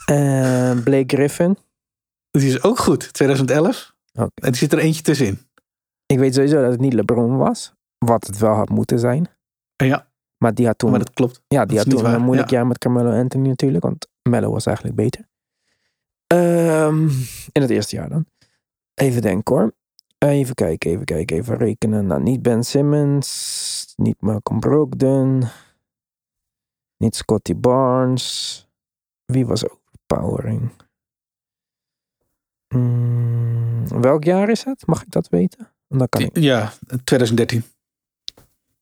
Ehm, Blake Griffin. Die is ook goed. 2011. Oké. En die zit er eentje tussenin. Ik weet sowieso dat het niet LeBron was. Wat het wel had moeten zijn. Ja, Maar die had toen, maar dat klopt. ja, die had niet toen waar, een moeilijk ja. jaar met Carmelo Anthony natuurlijk. Want Melo was eigenlijk beter. Ehm, in het eerste jaar dan. Even denken hoor. Even kijken, even kijken, even rekenen. Nou, niet Ben Simmons. Niet Malcolm Brogdon. Niet Scotty Barnes. Wie was overpowering? Mm, welk jaar is het? Mag ik dat weten? Want Dan kan ik. Ja, 2013.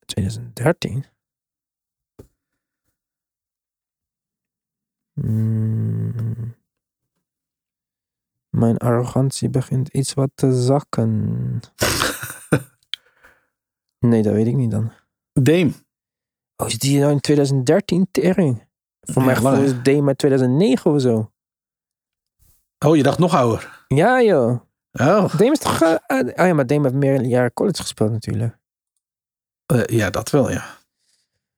2013. Mm. Mijn arrogantie begint iets wat te zakken. <laughs> nee, dat weet ik niet dan. Dame. Oh, is die nou in 2013 tering? Voor Ja, mij lang, gevoel hè? is het D maar 2009 of zo. Oh, je dacht nog ouder. Ja joh. Oh, Dame is toch... oh ja, maar Dame heeft meer jaren college gespeeld natuurlijk. eh, ja, dat wel, ja.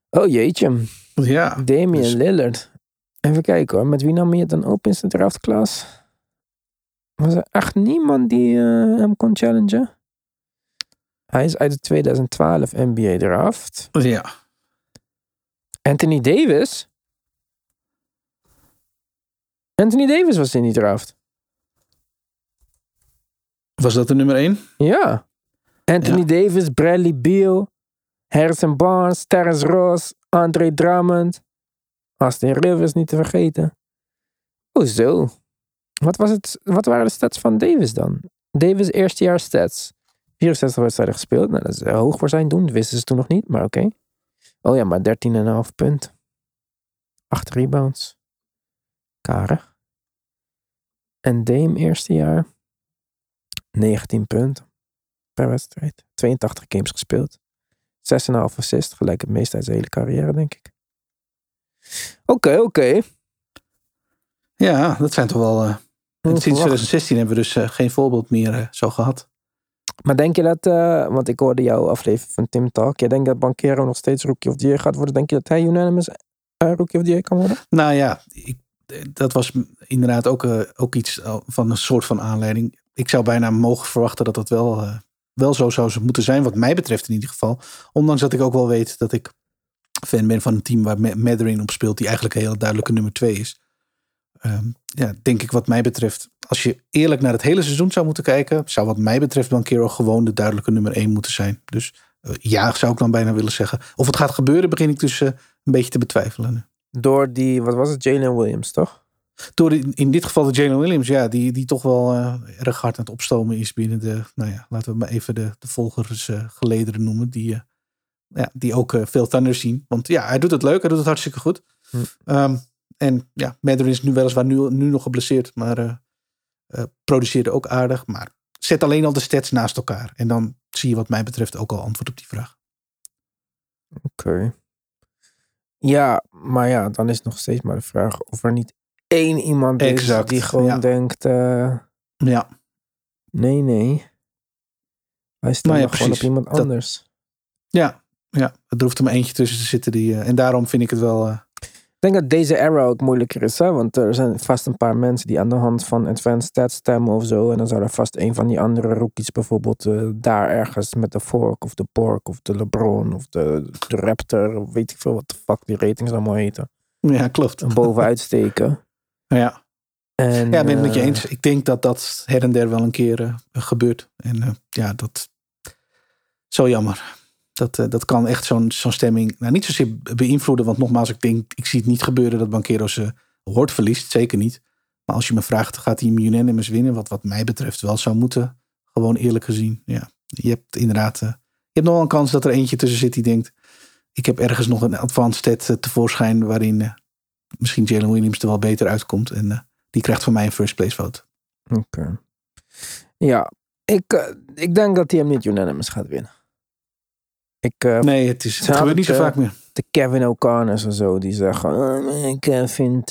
Oh jeetje. Ja, Damian dus- Lillard. Even kijken hoor. Met wie nam je het dan op in zijn draftklas? Was er echt niemand die hem kon challengen? Hij is uit de 2012 NBA draft. ja. Anthony Davis? Anthony Davis was in die draft. Was dat de nummer één? Ja. Anthony Ja. Davis, Bradley Beal, Harrison Barnes, Terrence Ross, Andre Drummond, Austin Rivers niet te vergeten. Hoezo? Wat, was het, wat waren de stats van Davis dan? Davis eerstejaars stats. 64 wedstrijden gespeeld. Nou, dat is eh, hoog voor zijn doen. Dat wisten ze toen nog niet, maar oké. Oh ja, maar 13,5 punt. 8 rebounds. Karig. En Dame eerste jaar. 19 punten per wedstrijd. 82 games gespeeld. 6,5 assist. Gelijk het meest uit zijn hele carrière, denk ik. Oké, oké. Ja, dat zijn toch wel... eh, sinds Onverwacht. 2016 hebben we dus eh, geen voorbeeld meer eh, zo gehad. Maar denk je dat, want ik hoorde jouw aflevering van Tim Talk. Jij denkt dat Bankero nog steeds Rookie of the Year gaat worden. Denk je dat hij unanimous Rookie of the Year kan worden? Nou ja, ik, dat was inderdaad ook, ook iets van een soort van aanleiding. Ik zou bijna mogen verwachten dat dat wel, eh, wel zo zou moeten zijn, wat mij betreft in ieder geval. Ondanks dat ik ook wel weet dat ik fan ben van een team waar Ma- Matherin op speelt, die eigenlijk een hele duidelijke nummer twee is. ehm, ja, denk ik wat mij betreft, als je eerlijk naar het hele seizoen zou moeten kijken, zou wat mij betreft Banquero gewoon de duidelijke nummer 1 moeten zijn. Dus eh, ja, zou ik dan bijna willen zeggen. Of het gaat gebeuren, begin ik dus eh, een beetje te betwijfelen. Door die, wat was het, Jalen Williams, toch? Door in dit geval de Jalen Williams, ja, die, die toch wel eh, erg hard aan het opstomen is binnen de, nou ja, laten we maar even de, de volgers eh, gelederen noemen, die, eh, ja, die ook veel Thunder zien. Want ja, hij doet het leuk, hij doet het hartstikke goed. Hm. Ehm, en ja, Madden is nu weliswaar nu, nu nog geblesseerd, maar produceerde ook aardig. Maar zet alleen al de stats naast elkaar. En dan zie je wat mij betreft ook al antwoord op die vraag. Oké. Ja, maar ja, dan is nog steeds maar de vraag of er niet één iemand is Exact, die gewoon ja. denkt, eh, Ja, nee, nee. Wij stemmen Nou ja, gewoon op iemand Dat- anders. ja, ja. Er hoeft er maar eentje tussen te zitten. Die, eh, en daarom vind ik het wel... eh, Ik denk dat deze era ook moeilijker is, hè? want er zijn vast een paar mensen die aan de hand van advanced stats stemmen of zo. En dan zou er vast een van die andere rookies bijvoorbeeld daar ergens met de Fork of de Pork of de LeBron of de, de Raptor, of weet ik veel wat de fuck die ratings allemaal heten, ja, klopt. bovenuit steken. <laughs> Ja. En, Ja, ik ben het met je eh, eens. Ik denk dat dat her en der wel een keer eh, gebeurt. En eh, ja, dat zo jammer. Dat, dat kan echt zo'n zo'n stemming nou, niet zozeer be- beïnvloeden. Want nogmaals, ik denk, ik zie het niet gebeuren dat Banquero zijn hoort verliest. Zeker niet. Maar als je me vraagt, gaat hij hem unanimous winnen? Wat wat mij betreft wel zou moeten. Gewoon eerlijk gezien. Ja, je hebt inderdaad... je hebt nog wel een kans dat er eentje tussen zit die denkt... Ik heb ergens nog een advanced stat eh, tevoorschijn... waarin misschien Jalen Williams er wel beter uitkomt. En eh, die krijgt van mij een first place vote. Oké. Ja, ik, eh, ik denk dat hij hem niet unanimous gaat winnen. Ik, eh, Nee, het, is, het gebeurt niet zo vaak meer. de Kevin O'Connors en zo, die zeggen: "Oh, Ik eh, vind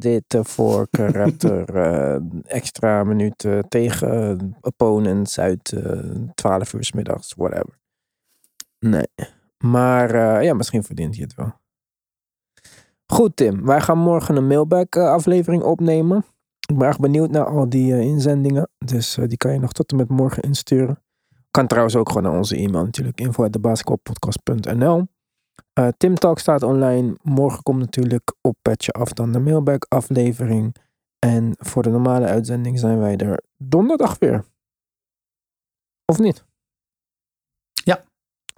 dit voor <laughs> eh, extra minuten tegen opponents uit eh 12 uur 's middags, whatever. Nee. Maar ja, misschien verdient hij het wel. Goed, Tim. Wij gaan morgen een mailback-aflevering opnemen. Ik ben erg benieuwd naar al die eh, inzendingen. Dus eh, die kan je nog tot en met morgen insturen. Kan trouwens ook gewoon naar onze e-mail natuurlijk. info.debasketbalpodcast.nl Eh, Tim Talk staat online. Morgen komt natuurlijk op Petje Af dan de mailback aflevering. En voor de normale uitzending zijn wij er donderdag weer. Of niet? Ja.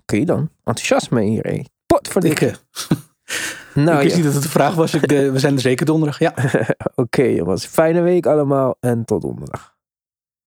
Oké dan. Enthousiasme hier, hé. Pot voor dit. <laughs> Ik, Nou, ik wist niet dat het de vraag was. Ik, eh, we zijn er zeker donderdag. Ja. <laughs> Oké jongens. Fijne week allemaal en tot donderdag.